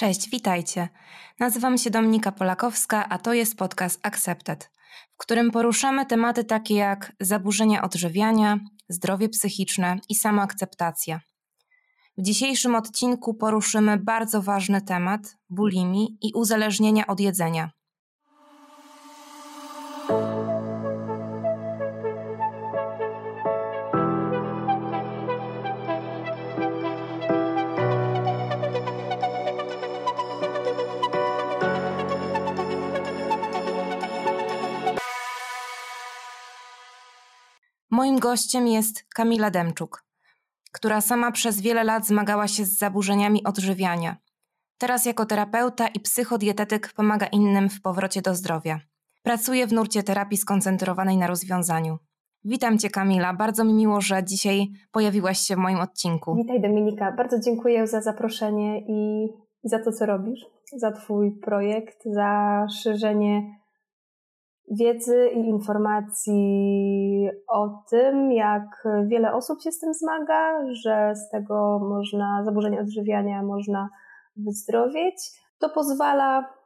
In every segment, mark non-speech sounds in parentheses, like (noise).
Cześć, witajcie. Nazywam się Dominika Polakowska, a to jest podcast Accepted, w którym poruszamy tematy takie jak zaburzenia odżywiania, zdrowie psychiczne i samoakceptacja. W dzisiejszym odcinku poruszymy bardzo ważny temat bulimii i uzależnienia od jedzenia. Moim gościem jest Kamila Demczuk, która sama przez wiele lat zmagała się z zaburzeniami odżywiania. Teraz jako terapeuta i psychodietetyk pomaga innym w powrocie do zdrowia. Pracuje w nurcie terapii skoncentrowanej na rozwiązaniu. Witam Cię Kamila, bardzo mi miło, że dzisiaj pojawiłaś się w moim odcinku. Witaj Dominika, bardzo dziękuję za zaproszenie i za to, co robisz, za Twój projekt, za szerzenie wiedzy i informacji o tym, jak wiele osób się z tym zmaga, że z tego można, zaburzenia odżywiania można wyzdrowieć. To pozwala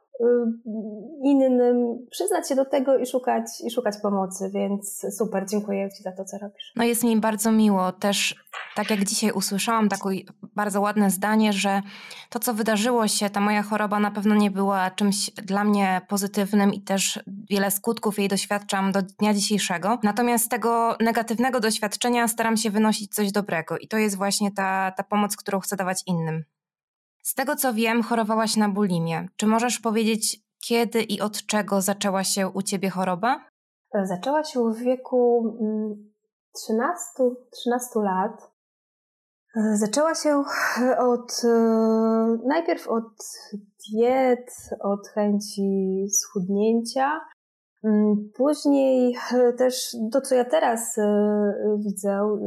innym przyznać się do tego i szukać, i szukać pomocy, więc super, dziękuję Ci za to, co robisz. No jest mi bardzo miło też tak jak dzisiaj usłyszałam takie bardzo ładne zdanie, że to, co wydarzyło się, ta moja choroba na pewno nie była czymś dla mnie pozytywnym i też wiele skutków jej doświadczam do dnia dzisiejszego. Natomiast z tego negatywnego doświadczenia staram się wynosić coś dobrego i to jest właśnie ta, ta pomoc, którą chcę dawać innym. Z tego co wiem, chorowałaś na bulimię. Czy możesz powiedzieć, kiedy i od czego zaczęła się u ciebie choroba? Zaczęła się w wieku 13, mm, 13 lat. Zaczęła się od, e, najpierw od diet, od chęci schudnięcia, później e, też to, co ja teraz e, widzę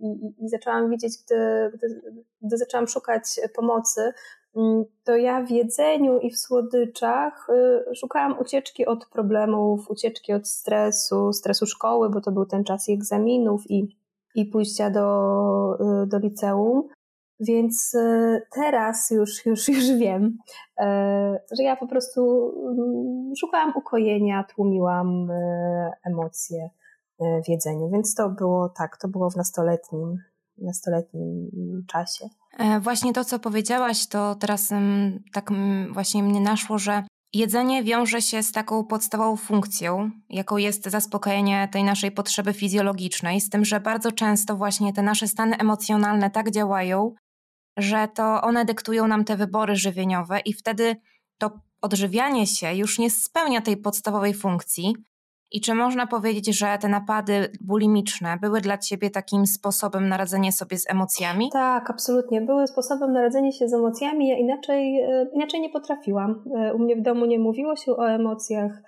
i, i zaczęłam widzieć, gdy, gdy, gdy zaczęłam szukać pomocy, mm, to ja w jedzeniu i w słodyczach szukałam ucieczki od problemów, ucieczki od stresu, stresu szkoły, bo to był ten czas egzaminów i i pójścia do, do liceum. Więc y, teraz już, już, już wiem, y, że ja po prostu mm, szukałam ukojenia, tłumiłam emocje w jedzeniu. Więc to było tak, to było w nastoletnim, nastoletnim czasie. E, właśnie to, co powiedziałaś, to teraz tak właśnie mnie naszło, że Jedzenie wiąże się z taką podstawową funkcją, jaką jest zaspokojenie tej naszej potrzeby fizjologicznej, z tym, że bardzo często właśnie te nasze stany emocjonalne tak działają, że to one dyktują nam te wybory żywieniowe i wtedy to odżywianie się już nie spełnia tej podstawowej funkcji, i czy można powiedzieć, że te napady bulimiczne były dla ciebie takim sposobem na radzenie sobie z emocjami? Tak, absolutnie. Były sposobem na radzenie się z emocjami. Ja inaczej, e, inaczej nie potrafiłam. E, u mnie w domu nie mówiło się o emocjach,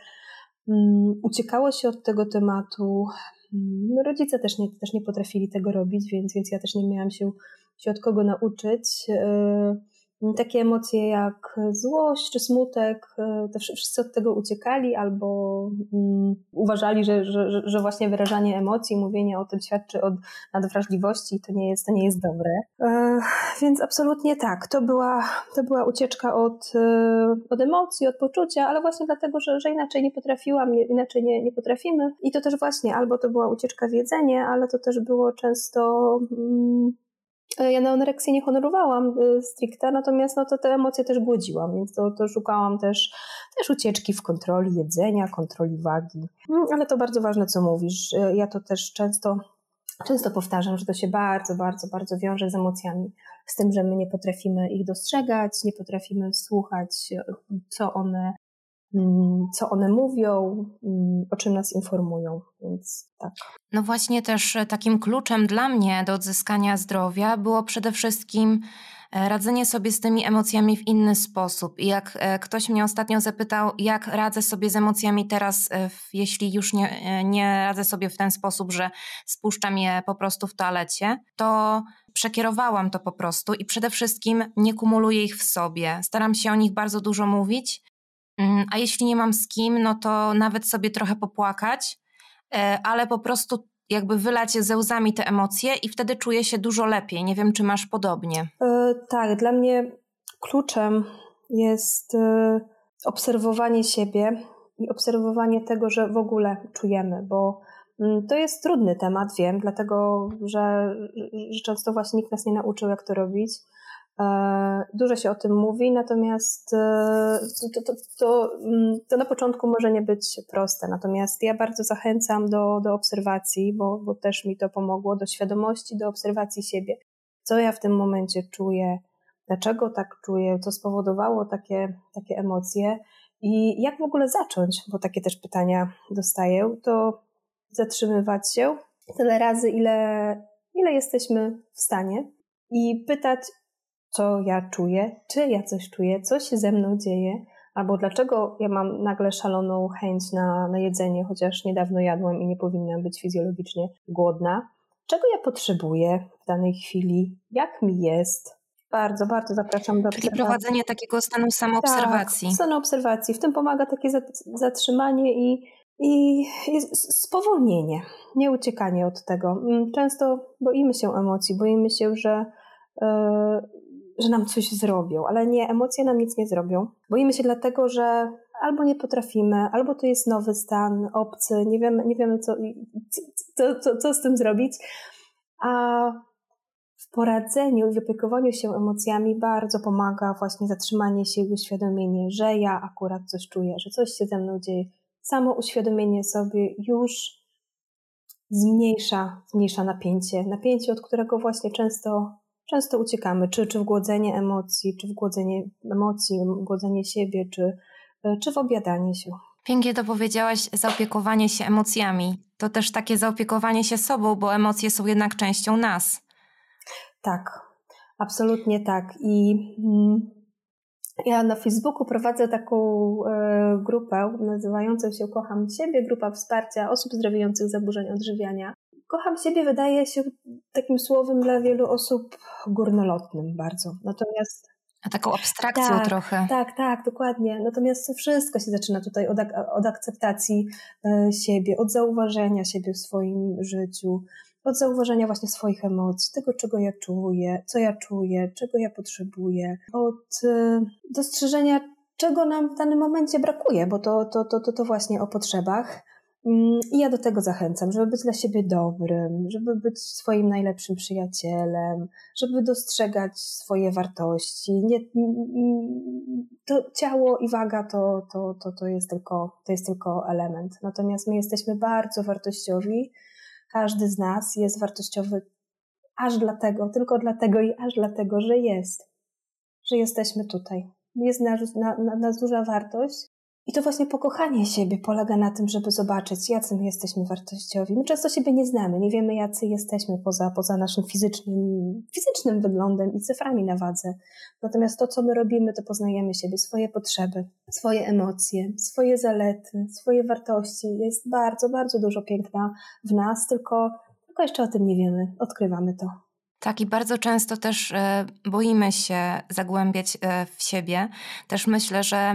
mm, uciekało się od tego tematu. Mm, rodzice też nie, też nie potrafili tego robić, więc, więc ja też nie miałam się, się od kogo nauczyć. E, takie emocje jak złość czy smutek, e, to wszyscy od tego uciekali albo um, uważali, że, że, że właśnie wyrażanie emocji, mówienie o tym świadczy o nadwrażliwości i to nie jest, to nie jest dobre. E, więc absolutnie tak, to była, to była ucieczka od, od emocji, od poczucia, ale właśnie dlatego, że, że inaczej nie potrafiłam, inaczej nie, nie potrafimy. I to też właśnie, albo to była ucieczka w jedzenie, ale to też było często... Um, ja na anoreksję nie honorowałam e, stricte, natomiast no to te emocje też głodziłam, więc to, to szukałam też, też ucieczki w kontroli jedzenia, kontroli wagi. Mm, ale to bardzo ważne, co mówisz. E, ja to też często, często powtarzam, że to się bardzo, bardzo, bardzo wiąże z emocjami. Z tym, że my nie potrafimy ich dostrzegać, nie potrafimy słuchać, co one Mm, co one mówią, mm, o czym nas informują, więc tak. No właśnie też e, takim kluczem dla mnie do odzyskania zdrowia było przede wszystkim e, radzenie sobie z tymi emocjami w inny sposób. I jak e, ktoś mnie ostatnio zapytał, jak radzę sobie z emocjami teraz, jeśli już nie, nie radzę sobie w ten sposób, że spuszczam je po prostu w toalecie, to przekierowałam to po prostu i przede wszystkim nie kumuluję ich w sobie. Staram się o nich bardzo dużo mówić Mm, a jeśli nie mam z kim, no to nawet sobie trochę popłakać, ale po prostu jakby wylać ze łzami te emocje i wtedy czuję się dużo lepiej. Nie wiem, czy masz podobnie. E, tak, dla mnie kluczem jest y, obserwowanie siebie i obserwowanie tego, że w ogóle czujemy, bo mm, to jest trudny temat, wiem, dlatego że, że często właśnie nikt nas nie nauczył, jak to robić. E, dużo się o tym mówi, natomiast e, to, to, to, mm, to, na początku może nie być proste. Natomiast ja bardzo zachęcam do, do obserwacji, bo, bo też mi to pomogło, do świadomości, do obserwacji siebie. Co ja w tym momencie czuję, dlaczego tak czuję, co spowodowało takie, takie emocje? I jak w ogóle zacząć, bo takie też pytania dostaję, to zatrzymywać się tyle razy, ile, ile jesteśmy w stanie i pytać, co ja czuję, czy ja coś czuję, co się ze mną dzieje, albo dlaczego ja mam nagle szaloną chęć na, na jedzenie, chociaż niedawno jadłam i nie powinnam być fizjologicznie głodna. Czego ja potrzebuję w danej chwili, jak mi jest. Bardzo, bardzo zapraszam do Czyli prowadzenie takiego stanu samoobserwacji. Tak, stanu obserwacji. W tym pomaga takie zatrzymanie i, i, i spowolnienie, nie uciekanie od tego. Mm, często boimy się emocji, boimy się, że yy, że nam coś zrobią, ale nie, emocje nam nic nie zrobią. Boimy się dlatego, że albo nie potrafimy, albo to jest nowy stan, obcy, nie wiemy, nie wiemy co, co, co, co z tym zrobić. A w poradzeniu i wypiekowaniu się emocjami bardzo pomaga właśnie zatrzymanie się i uświadomienie, że ja akurat coś czuję, że coś się ze mną dzieje. Samo uświadomienie sobie już zmniejsza, zmniejsza napięcie. Napięcie, od którego właśnie często często uciekamy, czy, czy w głodzenie emocji, czy w głodzenie emocji, głodzenie siebie, czy, e, czy w obiadanie się. Pięknie to powiedziałaś, zaopiekowanie się emocjami. To też takie zaopiekowanie się sobą, bo emocje są jednak częścią nas. Tak, absolutnie tak. I mm, ja na Facebooku prowadzę taką e, grupę nazywającą się Kocham Siebie, grupa wsparcia osób zdrowiejących zaburzeń odżywiania kocham siebie wydaje się takim słowem dla wielu osób górnolotnym bardzo. Natomiast a taką abstrakcją tak, trochę. Tak, tak, dokładnie. Natomiast to wszystko się zaczyna tutaj od, od akceptacji e, siebie, od zauważenia siebie w swoim życiu, od zauważenia właśnie swoich emocji, tego, czego ja czuję, co ja czuję, czego ja potrzebuję, od e, dostrzeżenia, czego nam w danym momencie brakuje, bo to, to, to, to, to właśnie o potrzebach. Mm, I ja do tego zachęcam, żeby być dla siebie dobrym, żeby być swoim najlepszym przyjacielem, żeby dostrzegać swoje wartości. Nie, to ciało i waga to, to, to, to, jest tylko, to jest tylko element. Natomiast my jesteśmy bardzo wartościowi. Każdy z nas jest wartościowy aż dlatego, tylko dlatego i aż dlatego, że jest, że jesteśmy tutaj. Jest nas, na, na, nas duża wartość i to właśnie pokochanie siebie polega na tym, żeby zobaczyć, jacy my jesteśmy wartościowi. My często siebie nie znamy, nie wiemy, jacy jesteśmy poza, poza naszym fizycznym, fizycznym wyglądem i cyframi na wadze. Natomiast to, co my robimy, to poznajemy siebie, swoje potrzeby, swoje emocje, swoje zalety, swoje wartości. Jest bardzo, bardzo dużo piękna w nas, tylko, tylko jeszcze o tym nie wiemy. Odkrywamy to. Tak, i bardzo często też e, boimy się zagłębiać e, w siebie. Też myślę, że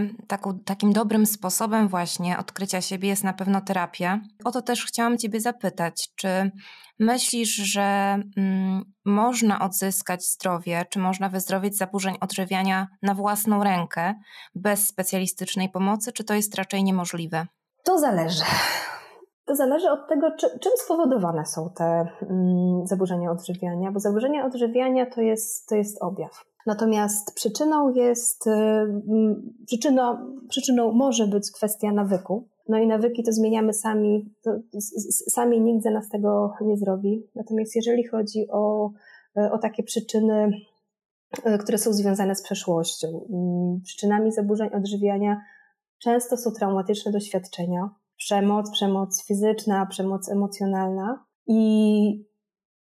takim dobrym sposobem właśnie odkrycia siebie jest na pewno terapia. O to też chciałam Ciebie zapytać, czy myślisz, że mm, można odzyskać zdrowie, czy można wyzdrowieć zaburzeń odżywiania na własną rękę, bez specjalistycznej pomocy, czy to jest raczej niemożliwe? To zależy. To zależy od tego, czy, czym spowodowane są te mm, zaburzenia odżywiania, bo zaburzenia odżywiania to jest, to jest objaw. Natomiast przyczyną jest, y, przyczyną, przyczyną może być kwestia nawyku. No i nawyki to zmieniamy sami, to, sami nikt za nas tego nie zrobi. Natomiast jeżeli chodzi o, o takie przyczyny, y, które są związane z przeszłością, przyczynami zaburzeń odżywiania często są traumatyczne doświadczenia, przemoc, przemoc fizyczna, przemoc emocjonalna. I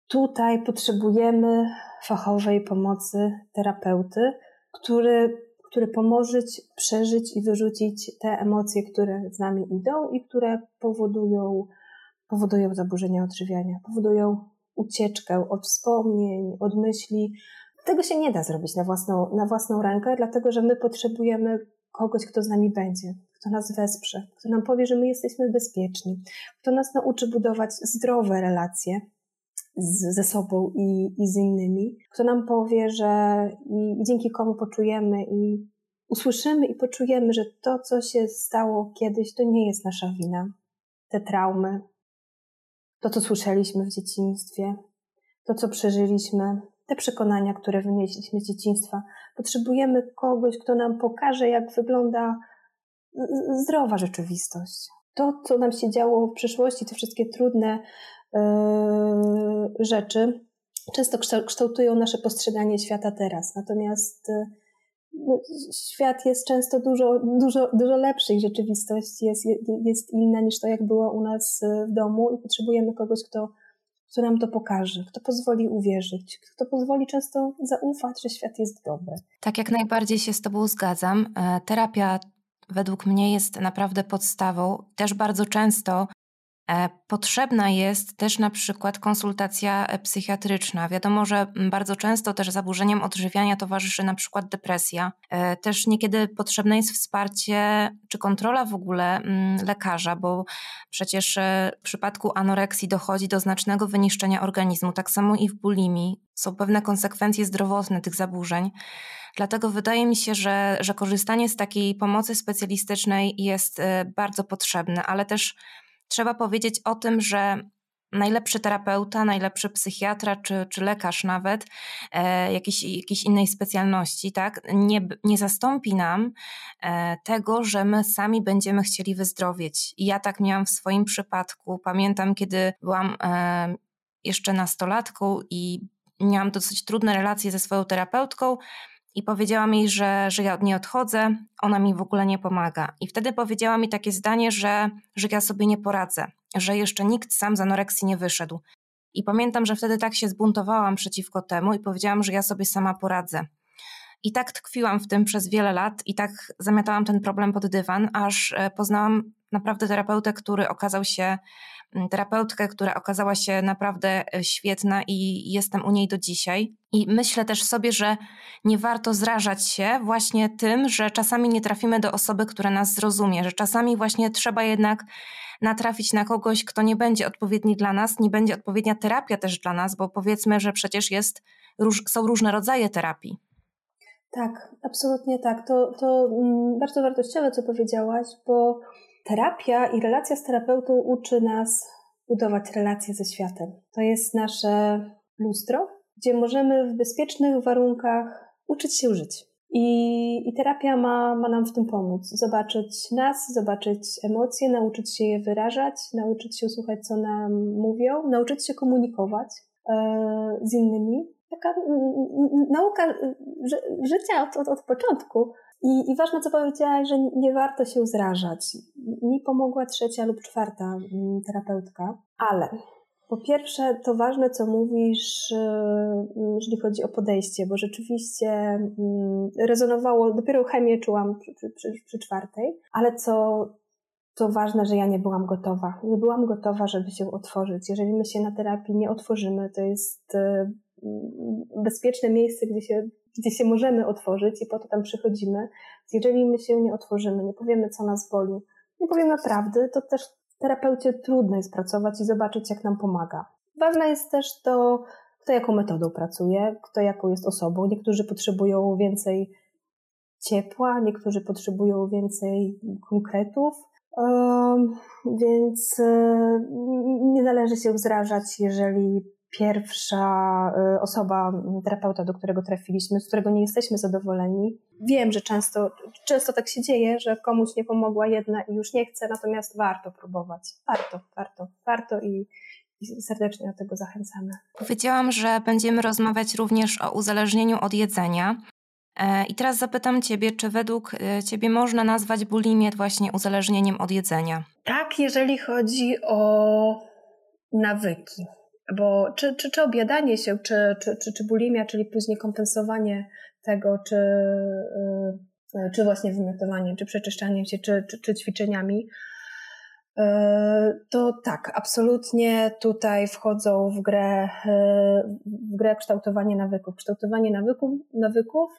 tutaj potrzebujemy fachowej pomocy terapeuty, który, który pomoże przeżyć i wyrzucić te emocje, które z nami idą i które powodują, powodują zaburzenia odżywiania, powodują ucieczkę od wspomnień, od myśli. Tego się nie da zrobić na własną, na własną rękę, dlatego że my potrzebujemy kogoś, kto z nami będzie, kto nas wesprze, kto nam powie, że my jesteśmy bezpieczni, kto nas nauczy budować zdrowe relacje z, ze sobą i, i z innymi, kto nam powie, że i, i dzięki komu poczujemy i, usłyszymy i poczujemy, że to, co się stało kiedyś, to nie jest nasza wina. Te traumy, to, co słyszeliśmy w dzieciństwie, to, co przeżyliśmy, te przekonania, które wynieśliśmy z dzieciństwa. Potrzebujemy kogoś, kto nam pokaże, jak wygląda zdrowa rzeczywistość. To, co nam się działo w przeszłości, te wszystkie trudne yy, rzeczy, często kształtują nasze postrzeganie świata teraz. Natomiast yy, świat jest często dużo, dużo, dużo lepszy i rzeczywistość jest, jest inna niż to, jak było u nas w domu i potrzebujemy kogoś, kto kto nam to pokaże, kto pozwoli uwierzyć, kto pozwoli często zaufać, że świat jest dobry. Tak, jak najbardziej się z Tobą zgadzam. E, terapia według mnie jest naprawdę podstawą. Też bardzo często E, potrzebna jest też na przykład konsultacja e, psychiatryczna. Wiadomo, że bardzo często też zaburzeniem odżywiania towarzyszy na przykład depresja. E, też niekiedy potrzebne jest wsparcie czy kontrola w ogóle lekarza, bo przecież w przypadku anoreksji dochodzi do znacznego wyniszczenia organizmu. Tak samo i w bulimii są pewne konsekwencje zdrowotne tych zaburzeń. Dlatego wydaje mi się, że, że korzystanie z takiej pomocy specjalistycznej jest bardzo potrzebne, ale też trzeba powiedzieć o tym, że najlepszy terapeuta, najlepszy psychiatra czy, czy lekarz nawet e, jakiejś, jakiejś innej specjalności, tak, nie, nie zastąpi nam e, tego, że my sami będziemy chcieli wyzdrowieć. I ja tak miałam w swoim przypadku. Pamiętam, kiedy byłam e, jeszcze nastolatką i miałam dosyć trudne relacje ze swoją terapeutką, i powiedziała mi, że, że ja od niej odchodzę, ona mi w ogóle nie pomaga. I wtedy powiedziała mi takie zdanie, że, że ja sobie nie poradzę, że jeszcze nikt sam z anoreksji nie wyszedł. I pamiętam, że wtedy tak się zbuntowałam przeciwko temu i powiedziałam, że ja sobie sama poradzę. I tak tkwiłam w tym przez wiele lat i tak zamiatałam ten problem pod dywan, aż e, poznałam naprawdę terapeutę, który okazał się terapeutkę, która okazała się naprawdę e, świetna i jestem u niej do dzisiaj. I myślę też sobie, że nie warto zrażać się właśnie tym, że czasami nie trafimy do osoby, która nas zrozumie, że czasami właśnie trzeba jednak natrafić na kogoś, kto nie będzie odpowiedni dla nas, nie będzie odpowiednia terapia też dla nas, bo powiedzmy, że przecież jest, są różne rodzaje terapii. Tak, absolutnie tak. To, to mm, bardzo wartościowe, co powiedziałaś, bo terapia i relacja z terapeutą uczy nas budować relacje ze światem. To jest nasze lustro, gdzie możemy w bezpiecznych warunkach uczyć się żyć. I, i terapia ma, ma nam w tym pomóc. Zobaczyć nas, zobaczyć emocje, nauczyć się je wyrażać, nauczyć się słuchać, co nam mówią, nauczyć się komunikować e, z innymi. Taka nauka życia od, od, od początku i, I ważne, co powiedziałaś, że nie warto się zrażać. Mi pomogła trzecia lub czwarta mm, terapeutka, ale po pierwsze, to ważne, co mówisz, mm, jeżeli chodzi o podejście, bo rzeczywiście mm, rezonowało, dopiero chemię czułam przy, przy, przy, czwartej, ale co to ważne, że ja nie byłam gotowa. Nie byłam gotowa, żeby się otworzyć. Jeżeli my się na terapii nie otworzymy, to jest bezpieczne miejsce, gdzie się gdzie się możemy otworzyć i po to tam przychodzimy. Jeżeli my się nie otworzymy, nie powiemy, co nas boli, nie powiemy prawdy, to też terapeucie trudno jest pracować i zobaczyć, jak nam pomaga. Ważne jest też to, kto jaką metodą pracuje, kto jaką jest osobą. Niektórzy potrzebują więcej ciepła, niektórzy potrzebują więcej konkretów, więc e, nie należy się wzrażać, jeżeli pierwsza y, osoba, terapeuta, do którego trafiliśmy, z którego nie jesteśmy zadowoleni. Wiem, że często, często tak się dzieje, że komuś nie pomogła jedna i już nie chce, natomiast warto próbować. Warto, warto, warto i, i serdecznie do tego zachęcamy. Powiedziałam, że będziemy rozmawiać również o uzależnieniu od jedzenia. E, I teraz zapytam Ciebie, czy według e, Ciebie można nazwać bulimię właśnie uzależnieniem od jedzenia? Tak, jeżeli chodzi o nawyki bo czy, czy, czy objadanie się, czy, czy, czy, czy bulimia, czyli później kompensowanie tego, czy, yy, czy właśnie wymiotowaniem, czy przeczyszczaniem się, czy, czy, czy ćwiczeniami, yy, to tak, absolutnie tutaj wchodzą w grę, yy, w grę kształtowanie nawyków. Kształtowanie nawyków, nawyków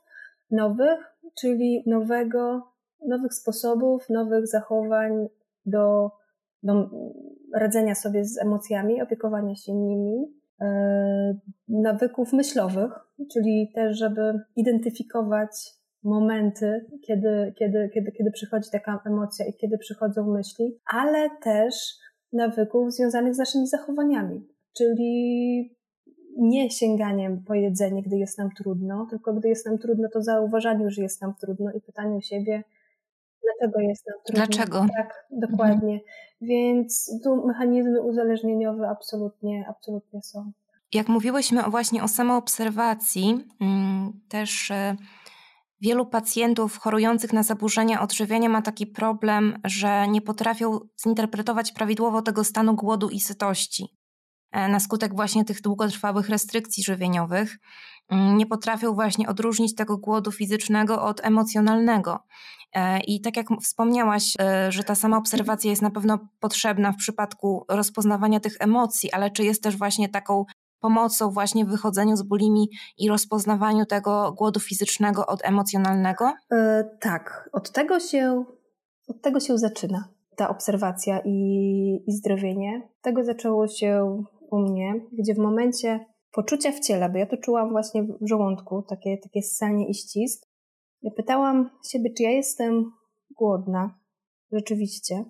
nowych, czyli nowego, nowych sposobów, nowych zachowań do, do radzenia sobie z emocjami, opiekowania się nimi, e, nawyków myślowych, czyli też, żeby identyfikować momenty, kiedy, kiedy, kiedy, kiedy przychodzi taka emocja i kiedy przychodzą myśli, ale też nawyków związanych z naszymi zachowaniami, czyli nie sięganiem po jedzenie, gdy jest nam trudno, tylko gdy jest nam trudno, to zauważaniu, że jest nam trudno i pytaniu siebie, dlaczego jest nam trudno. Dlaczego? Tak, dokładnie. Mhm. Więc tu mechanizmy uzależnieniowe absolutnie, absolutnie są. Jak mówiłyśmy właśnie o samoobserwacji, mm, też e, wielu pacjentów chorujących na zaburzenia odżywiania ma taki problem, że nie potrafią zinterpretować prawidłowo tego stanu głodu i sytości. E, na skutek właśnie tych długotrwałych restrykcji żywieniowych mm, nie potrafią właśnie odróżnić tego głodu fizycznego od emocjonalnego. E, I tak jak wspomniałaś, e, że ta sama obserwacja jest na pewno potrzebna w przypadku rozpoznawania tych emocji, ale czy jest też właśnie taką pomocą właśnie w wychodzeniu z bulimi i rozpoznawaniu tego głodu fizycznego od emocjonalnego? E, tak, od tego się, od tego się zaczyna ta obserwacja i, i zdrowienie. Tego zaczęło się u mnie, gdzie w momencie poczucia w ciele, bo ja to czułam właśnie w żołądku, takie, takie ssanie i ścisk, ja pytałam siebie, czy ja jestem głodna, rzeczywiście,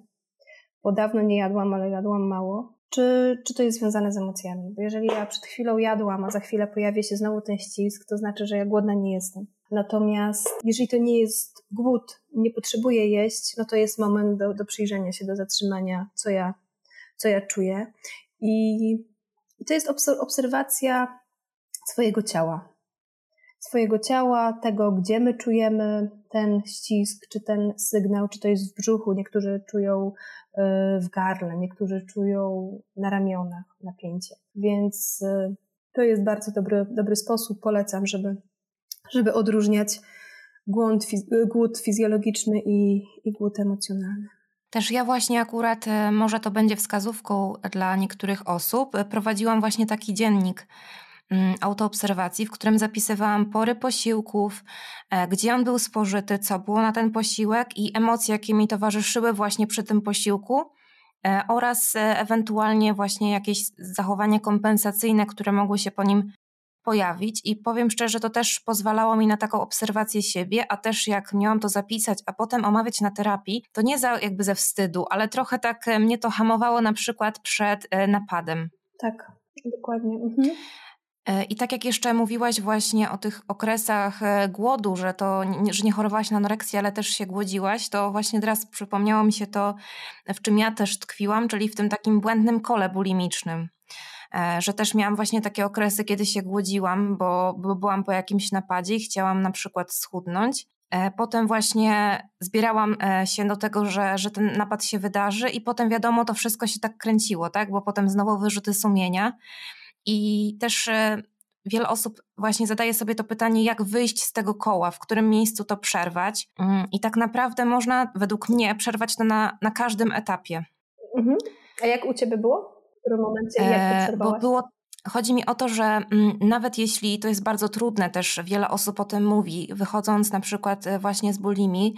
bo dawno nie jadłam, ale jadłam mało, czy, czy to jest związane z emocjami. Bo jeżeli ja przed chwilą jadłam, a za chwilę pojawi się znowu ten ścisk, to znaczy, że ja głodna nie jestem. Natomiast jeżeli to nie jest głód, nie potrzebuję jeść, no to jest moment do, do przyjrzenia się, do zatrzymania, co ja, co ja czuję. I, i to jest obserwacja swojego ciała swojego ciała, tego, gdzie my czujemy ten ścisk, czy ten sygnał, czy to jest w brzuchu. Niektórzy czują e, w gardle, niektórzy czują na ramionach napięcie. Więc e, to jest bardzo dobry, dobry sposób, polecam, żeby, żeby odróżniać głód, głód fizjologiczny i, i głód emocjonalny. Też ja właśnie akurat, może to będzie wskazówką dla niektórych osób, prowadziłam właśnie taki dziennik autoobserwacji, w którym zapisywałam pory posiłków, e, gdzie on był spożyty, co było na ten posiłek i emocje, jakie mi towarzyszyły właśnie przy tym posiłku e, oraz e, ewentualnie właśnie jakieś zachowania kompensacyjne, które mogły się po nim pojawić. I powiem szczerze, to też pozwalało mi na taką obserwację siebie, a też jak miałam to zapisać, a potem omawiać na terapii, to nie za, jakby ze wstydu, ale trochę tak mnie to hamowało na przykład przed napadem. Tak, dokładnie. Mhm. E, I tak jak jeszcze mówiłaś właśnie o tych okresach e, głodu, że to że nie chorowałaś na anoreksję, ale też się głodziłaś, to właśnie teraz przypomniało mi się to, w czym ja też tkwiłam, czyli w tym takim błędnym kole bulimicznym. E, że też miałam właśnie takie okresy, kiedy się głodziłam, bo, bo byłam po jakimś napadzie i chciałam na przykład schudnąć. Potem właśnie zbierałam się do tego, że, że ten napad się wydarzy, i potem wiadomo, to wszystko się tak kręciło, tak? Bo potem znowu wyrzuty sumienia. I też e, wiele osób właśnie zadaje sobie to pytanie, jak wyjść z tego koła, w którym miejscu to przerwać. Mm, I tak naprawdę można, według mnie, przerwać to na, na każdym etapie. Mhm. A jak u ciebie było? W którym momencie, jak to e, przerwałaś? Bo było Chodzi mi o to, że mm, nawet jeśli to jest bardzo trudne, też wiele osób o tym mówi, wychodząc na przykład e, właśnie z bulimi,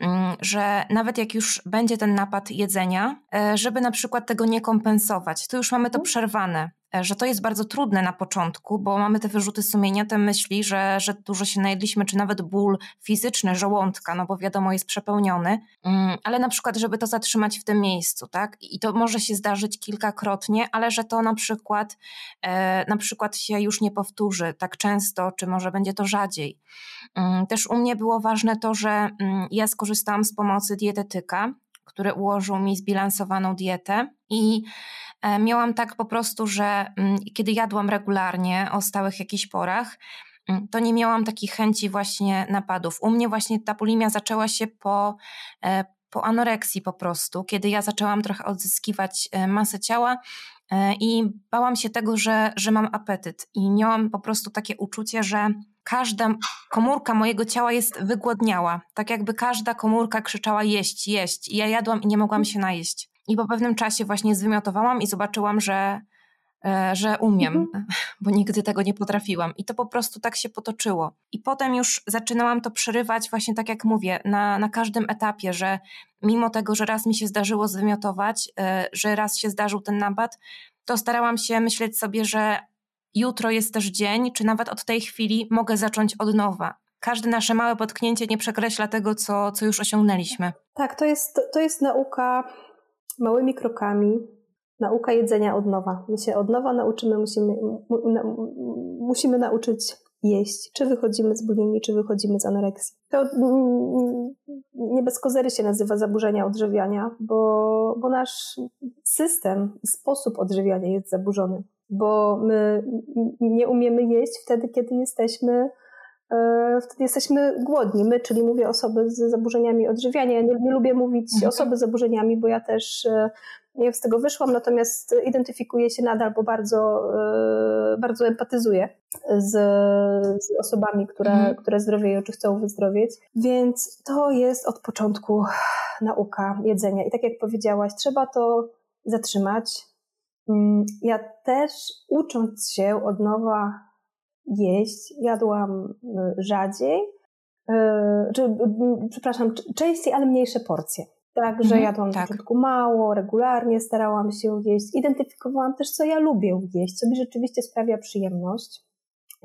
mm, że nawet jak już będzie ten napad jedzenia, żeby na przykład tego nie kompensować, to już mamy to mhm. przerwane. E, że to jest bardzo trudne na początku, bo mamy te wyrzuty sumienia, te myśli, że, że dużo się najedliśmy, czy nawet ból fizyczny żołądka, no bo wiadomo, jest przepełniony, mm, ale na przykład, żeby to zatrzymać w tym miejscu, tak? I to może się zdarzyć kilkakrotnie, ale że to na przykład, e, na przykład się już nie powtórzy tak często, czy może będzie to rzadziej. Mm, też u mnie było ważne to, że mm, ja skorzystałam z pomocy dietetyka, który ułożył mi zbilansowaną dietę i E, miałam tak po prostu, że mm, kiedy jadłam regularnie o stałych jakichś porach, mm, to nie miałam takich chęci właśnie napadów. U mnie właśnie ta bulimia zaczęła się po, e, po anoreksji po prostu, kiedy ja zaczęłam trochę odzyskiwać e, masę ciała i bałam się tego, że, że mam apetyt i miałam po prostu takie uczucie, że każda komórka mojego ciała jest wygłodniała. Tak jakby każda komórka krzyczała jeść, jeść. I ja jadłam i nie mogłam się najeść. I po pewnym czasie właśnie zwymiotowałam i zobaczyłam, że, e, że umiem, mhm. (laughs) bo nigdy tego nie potrafiłam. I to po prostu tak się potoczyło. I potem już zaczynałam to przerywać, właśnie tak jak mówię, na, na każdym etapie, że mimo tego, że raz mi się zdarzyło zwymiotować, e, że raz się zdarzył ten napad, to starałam się myśleć sobie, że jutro jest też dzień, czy nawet od tej chwili mogę zacząć od nowa. każde nasze małe potknięcie nie przekreśla tego, co, co już osiągnęliśmy. Tak, to jest, to jest nauka małymi krokami, nauka jedzenia od nowa. My się od nowa nauczymy, musimy, musimy nauczyć jeść. Czy wychodzimy z bulimii, czy wychodzimy z anoreksji. To mm, nie bez kozery się nazywa zaburzenia odżywiania, bo, bo nasz system, sposób odżywiania jest zaburzony. Bo my nie umiemy jeść wtedy, kiedy jesteśmy e, wtedy jesteśmy głodni. My, czyli mówię osoby z zaburzeniami odżywiania. Ja nie, nie lubię mówić mhm. osoby z zaburzeniami, bo ja też nie z tego wyszłam, natomiast identyfikuję się nadal, bo bardzo, e, bardzo empatyzuję z, z osobami, które, mhm. które zdrowieją czy chcą wyzdrowieć. Więc to jest od początku nauka jedzenia. I tak jak powiedziałaś, trzeba to zatrzymać. Mm, ja też ucząc się od nowa jeść, jadłam e, rzadziej, e, czy, przepraszam, częściej, ale mniejsze porcje. Tak, że mhm, jadłam tak. na początku mało, regularnie starałam się jeść. Identyfikowałam też, co ja lubię jeść, co mi rzeczywiście sprawia przyjemność.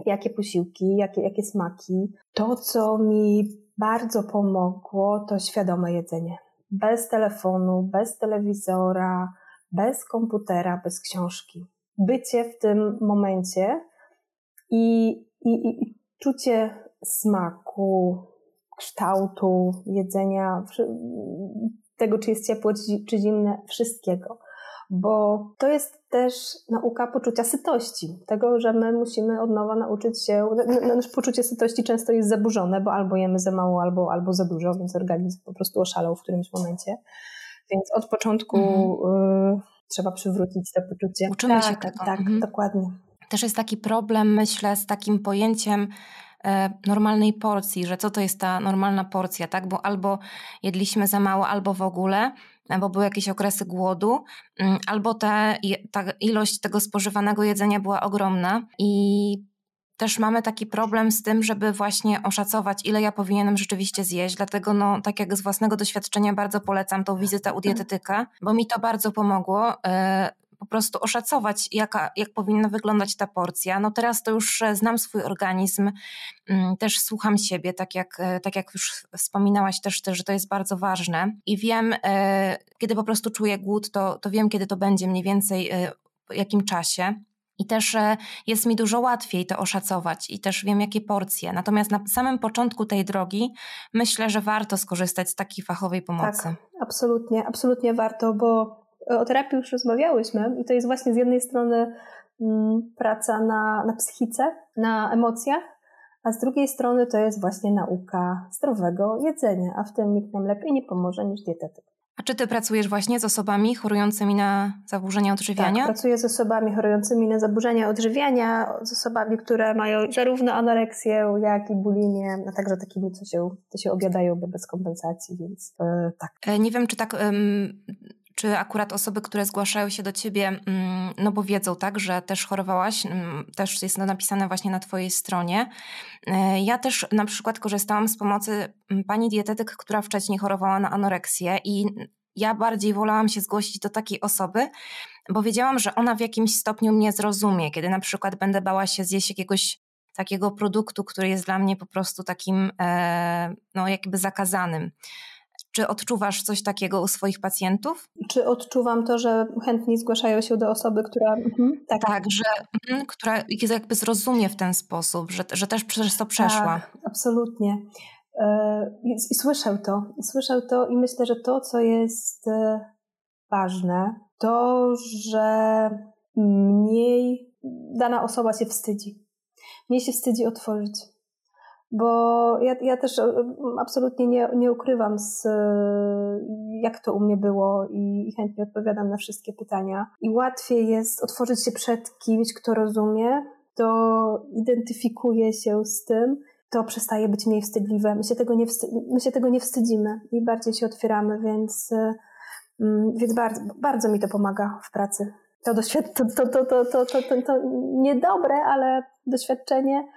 Jakie posiłki, jakie, jakie smaki. To, co mi bardzo pomogło, to świadome jedzenie. Bez telefonu, bez telewizora, bez komputera, bez książki. Bycie w tym momencie i, i, i czucie smaku, kształtu jedzenia, tego, czy jest ciepłe, czy zimne, wszystkiego. Bo to jest też nauka poczucia sytości, tego, że my musimy od nowa nauczyć się. Nasze poczucie sytości często jest zaburzone, bo albo jemy za mało, albo, albo za dużo, więc organizm po prostu oszalał w którymś momencie. Więc od początku mhm. y, trzeba przywrócić to poczucie. Uczymy tak, się tego. Tak, mhm. dokładnie. Też jest taki problem, myślę, z takim pojęciem normalnej porcji, że co to jest ta normalna porcja, tak? Bo albo jedliśmy za mało, albo w ogóle, bo były jakieś okresy głodu, mm, albo ta, ta ilość tego spożywanego jedzenia była ogromna i też mamy taki problem z tym, żeby właśnie oszacować, ile ja powinienem rzeczywiście zjeść. Dlatego, no, tak jak z własnego doświadczenia, bardzo polecam tą wizytę u dietetyka, bo mi to bardzo pomogło. Po prostu oszacować, jaka, jak powinna wyglądać ta porcja. No teraz to już e, znam swój organizm, mm, też słucham siebie, tak jak, e, tak jak już wspominałaś też, też, że to jest bardzo ważne i wiem, e, kiedy po prostu czuję głód, to, to wiem, kiedy to będzie mniej więcej, w jakim czasie. I też jest mi dużo łatwiej to oszacować i też wiem, jakie porcje. Natomiast na samym początku tej drogi myślę, że warto skorzystać z takiej fachowej pomocy. Tak, absolutnie, absolutnie warto, bo o terapii już rozmawiałyśmy i to jest właśnie z jednej strony mm, praca na, na psychice, na emocjach, a z drugiej strony to jest właśnie nauka zdrowego jedzenia, a w tym nikt nam lepiej nie pomoże niż dietetyk. A czy ty pracujesz właśnie z osobami chorującymi na zaburzenia odżywiania? Tak, pracuję z osobami chorującymi na zaburzenia odżywiania, z osobami, które mają zarówno anoreksję, jak i bulimię, a także takimi, co się, co się obiadają bez kompensacji, więc yy, tak. E, nie wiem, czy tak czy akurat osoby, które zgłaszają się do ciebie, mm, no bo wiedzą, tak, że też chorowałaś, mm, też jest to napisane właśnie na twojej stronie. E, ja też na przykład korzystałam z pomocy mm, pani dietetyk, która wcześniej chorowała na anoreksję i ja bardziej wolałam się zgłosić do takiej osoby, bo wiedziałam, że ona w jakimś stopniu mnie zrozumie, kiedy na przykład będę bała się zjeść jakiegoś takiego produktu, który jest dla mnie po prostu takim, e, no jakby zakazanym. Czy odczuwasz coś takiego u swoich pacjentów? Czy odczuwam to, że chętni zgłaszają się do osoby, która. Mhm, tak, tak że, mhm, która jakby zrozumie w ten sposób, że, że też przez to przeszła. Tak, absolutnie. E, I, słyszę to. I słyszę to i myślę, że to, co jest e, ważne, to, że mniej dana osoba się wstydzi. Mniej się wstydzi otworzyć bo ja, ja też e, absolutnie nie, nie ukrywam, z, e, jak to u mnie było i, i chętnie odpowiadam na wszystkie pytania. I łatwiej jest otworzyć się przed kimś, kto rozumie, kto identyfikuje się z tym, to przestaje być mniej wstydliwe. My się tego nie, my się tego nie wstydzimy i bardziej się otwieramy, więc, e, mm, więc bardzo, bardzo mi to pomaga w pracy. To, doświad- to, to, to, to, to, to, to, to niedobre, ale doświadczenie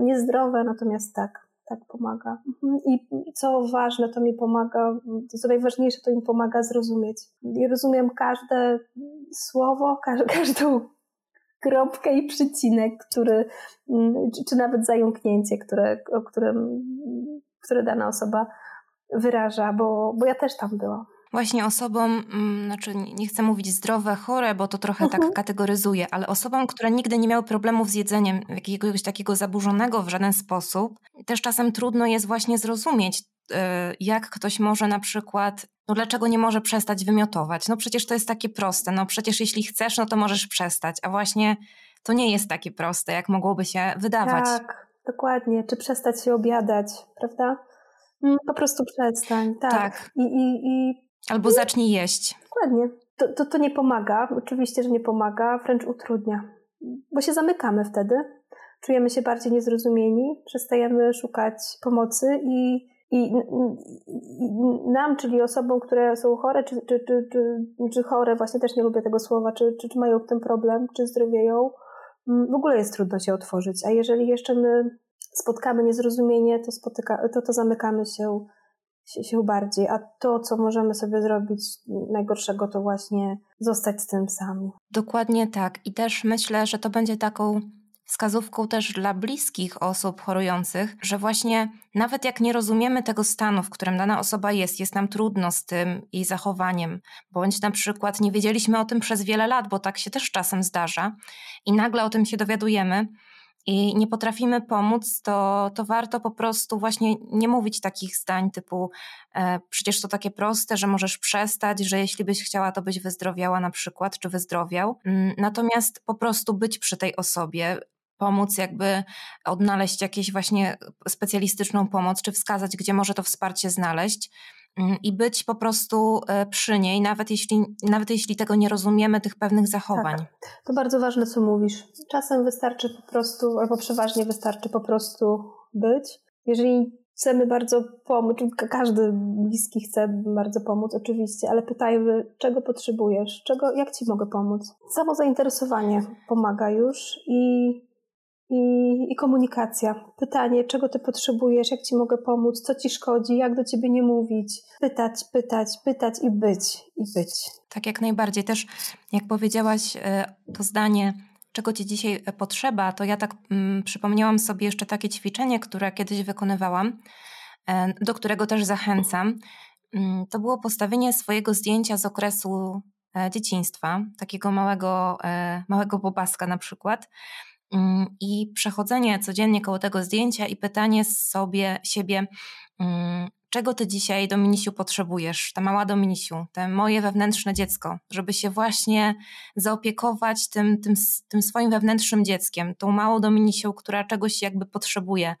niezdrowe, natomiast tak, tak pomaga. Mhm. I co ważne, to mi pomaga, co najważniejsze, to mi pomaga zrozumieć. I rozumiem każde słowo, (laughs) każdą kropkę i przycinek, który, mm, czy nawet zająknięcie, które, o którym, które dana osoba wyraża, bo, bo ja też tam byłam właśnie osobom, mm, znaczy nie chcę mówić zdrowe, chore, bo to trochę tak mhm. tak kategoryzuje, ale osobom, które nigdy nie miały problemów z jedzeniem jakiegoś takiego zaburzonego w żaden sposób, też czasem trudno jest właśnie zrozumieć, y, jak ktoś może na przykład, no dlaczego nie może przestać wymiotować? No przecież to jest takie proste, no przecież jeśli chcesz, no to możesz przestać, a właśnie to nie jest takie proste, jak mogłoby się wydawać. Tak, dokładnie. Czy przestać się obiadać, prawda? Mm, po prostu przestań, tak. tak. I, i, i Albo zacznij jeść. Dokładnie. To, to, to nie pomaga, oczywiście, że nie pomaga, wręcz utrudnia, bo się zamykamy wtedy, czujemy się bardziej niezrozumieni, przestajemy szukać pomocy i, i, i nam, czyli osobom, które są chore, czy, czy, czy, czy, chore, właśnie też nie lubię tego słowa, czy, czy, czy mają tym problem, czy zdrowieją, mm, w ogóle jest trudno się otworzyć. A jeżeli jeszcze my spotkamy niezrozumienie, to, spotyka, to, to zamykamy się się, bardziej, a to, co możemy sobie zrobić najgorszego, to właśnie zostać z tym sami. Dokładnie tak. I też myślę, że to będzie taką wskazówką też dla bliskich osób chorujących, że właśnie nawet jak nie rozumiemy tego stanu, w którym dana osoba jest, jest nam trudno z tym jej zachowaniem, bądź na przykład nie wiedzieliśmy o tym przez wiele lat, bo tak się też czasem zdarza i nagle o tym się dowiadujemy, i nie potrafimy pomóc, to, to warto po prostu właśnie nie mówić takich zdań typu e, przecież to takie proste, że możesz przestać, że jeśli byś chciała, to byś wyzdrowiała na przykład, czy wyzdrowiał. Mm, natomiast po prostu być przy tej osobie, pomóc jakby odnaleźć jakieś właśnie specjalistyczną pomoc, czy wskazać, gdzie może to wsparcie znaleźć i być po prostu e, przy niej, nawet jeśli, nawet jeśli tego nie rozumiemy, tych pewnych zachowań. Tak. To bardzo ważne, co mówisz. Czasem wystarczy po prostu, albo przeważnie wystarczy po prostu być. Jeżeli chcemy bardzo pomóc, każdy bliski chce bardzo pomóc, oczywiście, ale pytajmy, czego potrzebujesz, czego, jak ci mogę pomóc. Samo zainteresowanie pomaga już i i, i, komunikacja. Pytanie, czego ty potrzebujesz, jak ci mogę pomóc, co ci szkodzi, jak do ciebie nie mówić. Pytać, pytać, pytać i być, i być. Tak, jak najbardziej. Też, jak powiedziałaś e, to zdanie, czego ci dzisiaj e, potrzeba, to ja tak mm, przypomniałam sobie jeszcze takie ćwiczenie, które kiedyś wykonywałam, e, do którego też zachęcam. Mm, to było postawienie swojego zdjęcia z okresu dzieciństwa, takiego małego, małego bobaska na przykład i przechodzenie codziennie koło tego zdjęcia i pytanie sobie siebie, mm, czego ty dzisiaj, Dominisiu, potrzebujesz, ta mała Dominisiu, te moje wewnętrzne dziecko, żeby się właśnie zaopiekować tym, tym, tym swoim wewnętrznym dzieckiem, tą małą Dominisią, która czegoś jakby potrzebuje.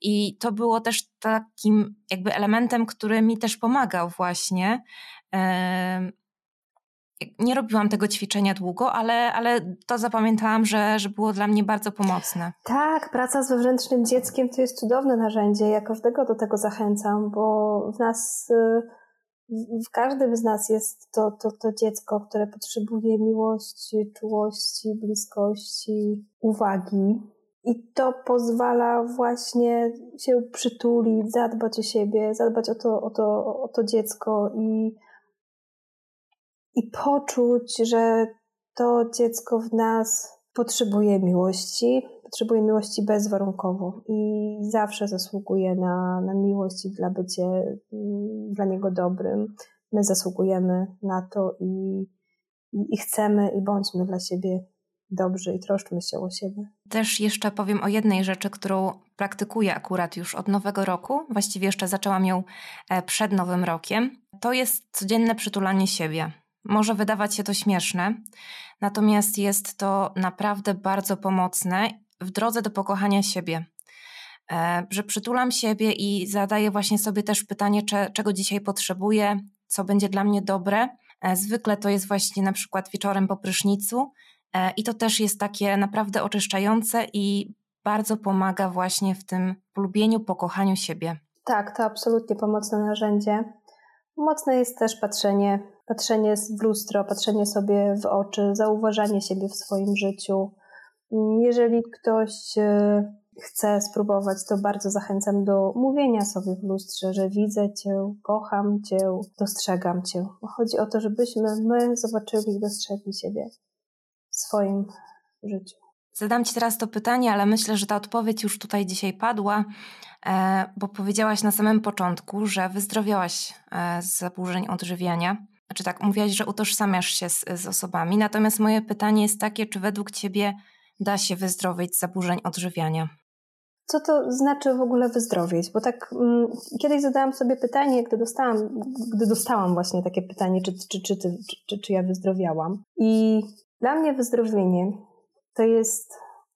I to było też takim jakby elementem, który mi też pomagał właśnie nie robiłam tego ćwiczenia długo, ale, ale to zapamiętałam, że, że było dla mnie bardzo pomocne. Tak, praca z wewnętrznym dzieckiem to jest cudowne narzędzie. Ja każdego do tego zachęcam, bo w nas, w każdym z nas jest to, to, to dziecko, które potrzebuje miłości, czułości, bliskości, uwagi. I to pozwala właśnie się przytulić, zadbać o siebie, zadbać o to, o to, o to dziecko i i poczuć, że to dziecko w nas potrzebuje miłości, potrzebuje miłości bezwarunkowo i zawsze zasługuje na, na miłość i dla bycie mm, dla niego dobrym. My zasługujemy na to i, i, i chcemy i bądźmy dla siebie dobrzy i troszczmy się o siebie. Też jeszcze powiem o jednej rzeczy, którą praktykuję akurat już od nowego roku. Właściwie jeszcze zaczęłam ją e, przed nowym rokiem. To jest codzienne przytulanie siebie. Może wydawać się to śmieszne, natomiast jest to naprawdę bardzo pomocne w drodze do pokochania siebie. E, że przytulam siebie i zadaję właśnie sobie też pytanie, czego dzisiaj potrzebuję, co będzie dla mnie dobre. E, zwykle to jest właśnie na przykład wieczorem po prysznicu e, i to też jest takie naprawdę oczyszczające i bardzo pomaga właśnie w tym polubieniu, pokochaniu siebie. Tak, to absolutnie pomocne narzędzie. Mocne jest też patrzenie, patrzenie w lustro, patrzenie sobie w oczy, zauważanie siebie w swoim życiu. Jeżeli ktoś e, chce spróbować, to bardzo zachęcam do mówienia sobie w lustrze, że widzę Cię, kocham Cię, dostrzegam Cię. Chodzi o to, żebyśmy my zobaczyli i dostrzegli siebie w swoim życiu. Zadam Ci teraz to pytanie, ale myślę, że ta odpowiedź już tutaj dzisiaj padła, e, bo powiedziałaś na samym początku, że wyzdrowiałaś e, z zaburzeń odżywiania. Znaczy tak, mówiłaś, że utożsamiasz się z, z osobami. Natomiast moje pytanie jest takie, czy według Ciebie da się wyzdrowieć z zaburzeń odżywiania? Co to znaczy w ogóle wyzdrowieć? Bo tak mm, kiedyś zadałam sobie pytanie, gdy dostałam, gdy dostałam właśnie takie pytanie, czy, czy, czy, czy, czy, czy ja wyzdrowiałam. I dla mnie wyzdrowienie to jest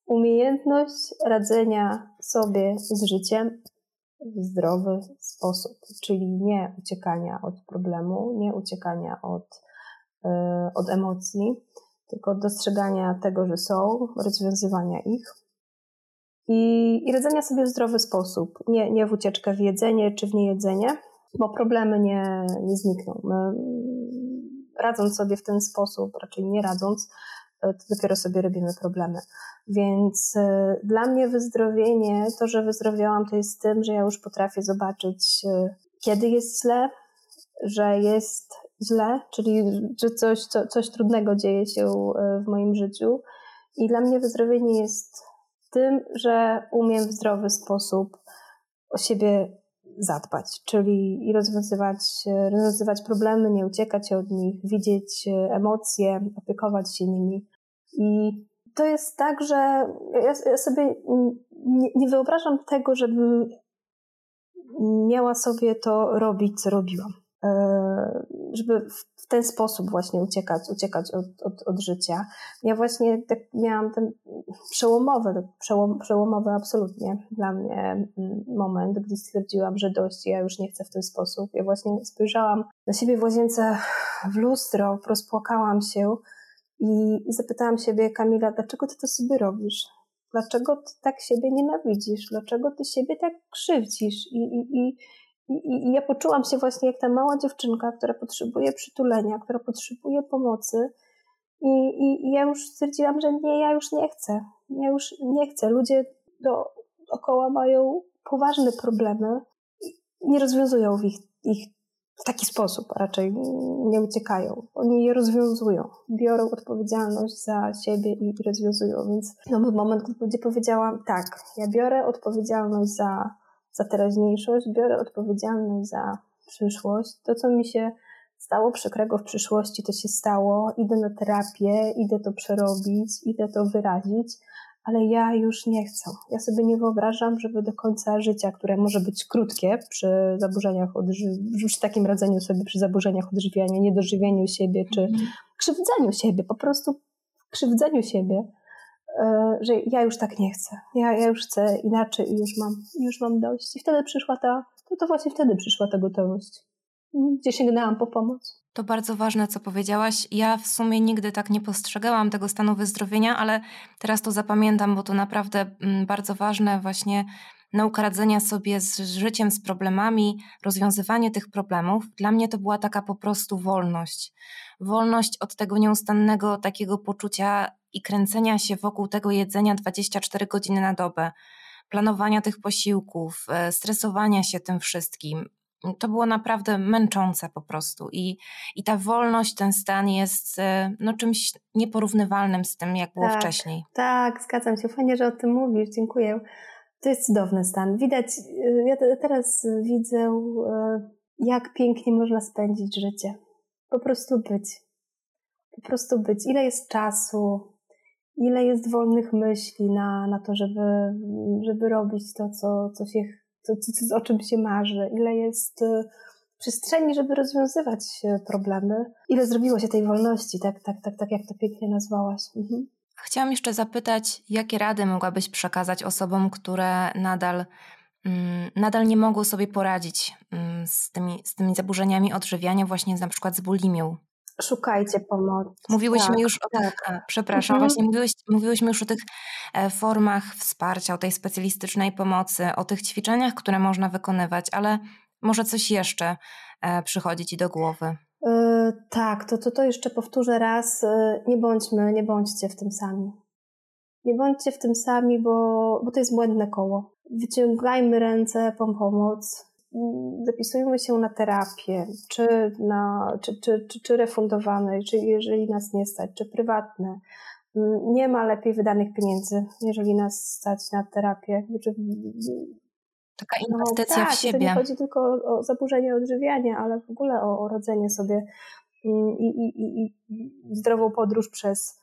umiejętność radzenia sobie z życiem w zdrowy sposób, czyli nie uciekania od problemu, nie uciekania od, yy, od emocji, tylko dostrzegania tego, że są, rozwiązywania ich i, i radzenia sobie w zdrowy sposób, nie, nie w ucieczkę w jedzenie czy w niejedzenie, bo problemy nie, nie znikną. My, radząc sobie w ten sposób, raczej nie radząc, to dopiero sobie robimy problemy. Więc y, dla mnie wyzdrowienie, to, że wyzdrowiałam, to jest tym, że ja już potrafię zobaczyć, y, kiedy jest źle, że jest źle, czyli że coś, co, coś trudnego dzieje się w moim życiu. I dla mnie wyzdrowienie jest tym, że umiem w zdrowy sposób o siebie zadbać, czyli i rozwiązywać, rozwiązywać problemy, nie uciekać od nich, widzieć emocje, opiekować się nimi. I to jest tak, że ja, ja sobie nie, nie wyobrażam tego, żebym miała sobie to robić, co robiłam. E, żeby w ten sposób właśnie uciekać, uciekać od, od, od życia. Ja właśnie tak miałam ten przełomowy, przełom, przełomowy absolutnie dla mnie mm, moment, gdy stwierdziłam, że dość, ja już nie chcę w ten sposób. Ja właśnie spojrzałam na siebie w łazience w lustro, rozpłakałam się i, i zapytałam siebie, Kamila, dlaczego ty to sobie robisz? Dlaczego ty tak siebie nienawidzisz? Dlaczego ty siebie tak krzywdzisz? I, i, i i, ja poczułam się właśnie jak ta mała dziewczynka, która potrzebuje przytulenia, która potrzebuje pomocy. I, i, I, ja już stwierdziłam, że nie, ja już nie chcę. Ja już nie chcę. Ludzie dookoła mają poważne problemy nie rozwiązują ich, ich w taki sposób, raczej nie uciekają. Oni je rozwiązują, biorą odpowiedzialność za siebie i rozwiązują. Więc no, był moment, gdzie powiedziałam, tak, ja biorę odpowiedzialność za za teraźniejszość, biorę odpowiedzialność za przyszłość. To, co mi się stało przykrego w przyszłości, to się stało. Idę na terapię, idę to przerobić, idę to wyrazić, ale ja już nie chcę. Ja sobie nie wyobrażam, żeby do końca życia, które może być krótkie przy zaburzeniach odżywiania, przy takim radzeniu sobie przy zaburzeniach odżywiania, niedożywieniu siebie czy mm. krzywdzeniu siebie, po prostu krzywdzeniu siebie, E, że ja już tak nie chcę. Ja, ja już chcę inaczej i już mam, już mam dość. I wtedy przyszła ta, to, to właśnie wtedy przyszła ta gotowość, gdzie sięgnęłam po pomoc. To bardzo ważne, co powiedziałaś. Ja w sumie nigdy tak nie postrzegałam tego stanu wyzdrowienia, ale teraz to zapamiętam, bo to naprawdę mm, bardzo ważne, właśnie nauka radzenia sobie z życiem, z problemami, rozwiązywanie tych problemów. Dla mnie to była taka po prostu wolność. Wolność od tego nieustannego takiego poczucia i kręcenia się wokół tego jedzenia 24 godziny na dobę, planowania tych posiłków, e, stresowania się tym wszystkim. To było naprawdę męczące po prostu. I, i ta wolność, ten stan jest e, no, czymś nieporównywalnym z tym, jak było tak, wcześniej. Tak, zgadzam się. Fajnie, że o tym mówisz. Dziękuję. To jest cudowny stan. Widać, e, ja teraz widzę, jak pięknie można spędzić życie. Po prostu być. Po prostu być. Ile jest czasu, ile jest wolnych myśli na, na to, żeby, żeby robić to, co, co się, to, co, o czym się marzy, ile jest y, przestrzeni, żeby rozwiązywać problemy, ile zrobiło się tej wolności, tak, tak, tak, tak jak to pięknie nazwałaś. Mhm. Chciałam jeszcze zapytać, jakie rady mogłabyś przekazać osobom, które nadal, mm, nadal nie mogą sobie poradzić mm, z, tymi, z tymi zaburzeniami odżywiania, właśnie na przykład z bulimią? Szukajcie pomocy. Mówiłyśmy tak, już o tak. tych, a, przepraszam, mhm. właśnie mówiłyś, mówiłyśmy już o tych e, formach wsparcia, o tej specjalistycznej pomocy, o tych ćwiczeniach, które można wykonywać, ale może coś jeszcze e, przychodzi Ci do głowy. Yy, tak, to, to, to jeszcze powtórzę raz. Nie bądźmy, nie bądźcie w tym sami. Nie bądźcie w tym sami, bo, bo to jest błędne koło. Wyciągajmy ręce po pomoc, zapisujemy się na terapię, czy, na, czy, czy, czy, czy refundowane, czy jeżeli nas nie stać, czy prywatne, Mm, nie ma lepiej wydanych pieniędzy, jeżeli nas stać na terapię. Taka inwestycja no, tak, w siebie. To nie chodzi tylko o, o zaburzenie odżywiania, ale w ogóle o, o rodzenie sobie mm, i, i, i, i zdrową podróż przez,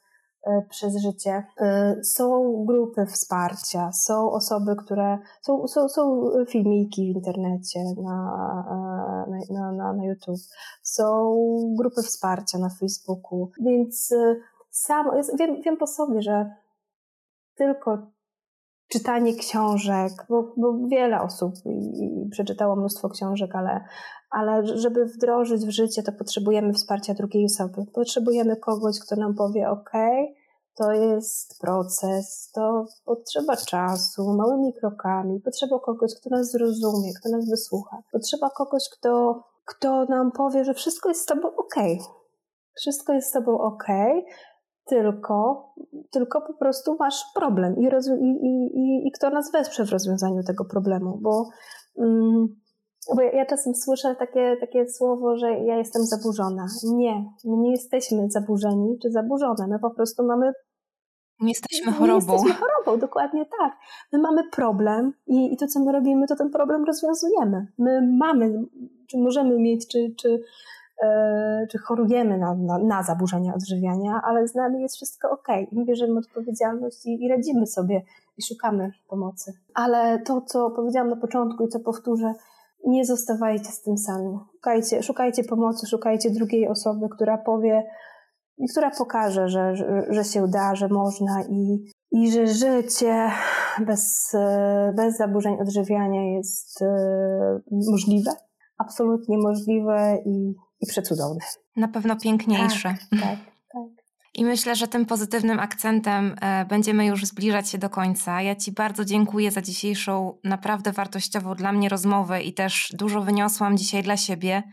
przez życie. E, są grupy wsparcia, są osoby, które. Są, są, są filmiki w internecie, na, e, na, na, na YouTube, są grupy wsparcia na Facebooku, więc sam, wiem, wiem po sobie, że tylko czytanie książek, bo, bo wiele osób i, i przeczytało mnóstwo książek, ale, ale żeby wdrożyć w życie, to potrzebujemy wsparcia drugiej osoby. Potrzebujemy kogoś, kto nam powie: OK, to jest proces, to potrzeba czasu, małymi krokami, potrzeba kogoś, kto nas zrozumie, kto nas wysłucha. Potrzeba kogoś, kto, kto nam powie, że wszystko jest z tobą OK. Wszystko jest z tobą OK, tylko, tylko po prostu masz problem i, i, i, i kto nas wesprze w rozwiązaniu tego problemu, bo, mm, bo ja, ja czasem słyszę takie, takie słowo, że ja jestem zaburzona. Nie, my nie jesteśmy zaburzeni czy zaburzone, my po prostu mamy nie jesteśmy chorobą. Nie jesteśmy chorobą, dokładnie tak. My mamy problem i, i to, co my robimy, to ten problem rozwiązujemy. My mamy, czy możemy mieć, czy, czy czy chorujemy na, na, na, zaburzenia odżywiania, ale z nami jest wszystko ok i bierzemy odpowiedzialność i, i radzimy sobie i szukamy pomocy. Ale to, co powiedziałam na początku i co powtórzę, nie zostawajcie z tym sami. Szukajcie, szukajcie pomocy, szukajcie drugiej osoby, która powie, i która pokaże, że, że, że się da, że można i, i że życie bez, bez zaburzeń odżywiania jest e, możliwe, absolutnie możliwe i i przecudowne. Na pewno piękniejsze. Tak, tak, tak. I myślę, że tym pozytywnym akcentem e, będziemy już zbliżać się do końca. Ja Ci bardzo dziękuję za dzisiejszą, naprawdę wartościową dla mnie rozmowę i też dużo wyniosłam dzisiaj dla siebie.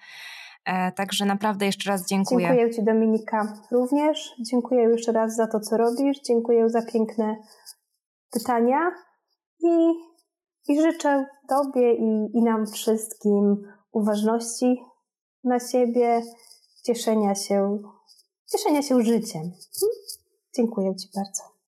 E, także naprawdę jeszcze raz dziękuję. Dziękuję Ci, Dominika, również. Dziękuję jeszcze raz za to, co robisz. Dziękuję za piękne pytania i, i życzę Tobie i, i nam wszystkim uważności, na siebie, cieszenia się, cieszenia się życiem. Dziękuję Ci bardzo.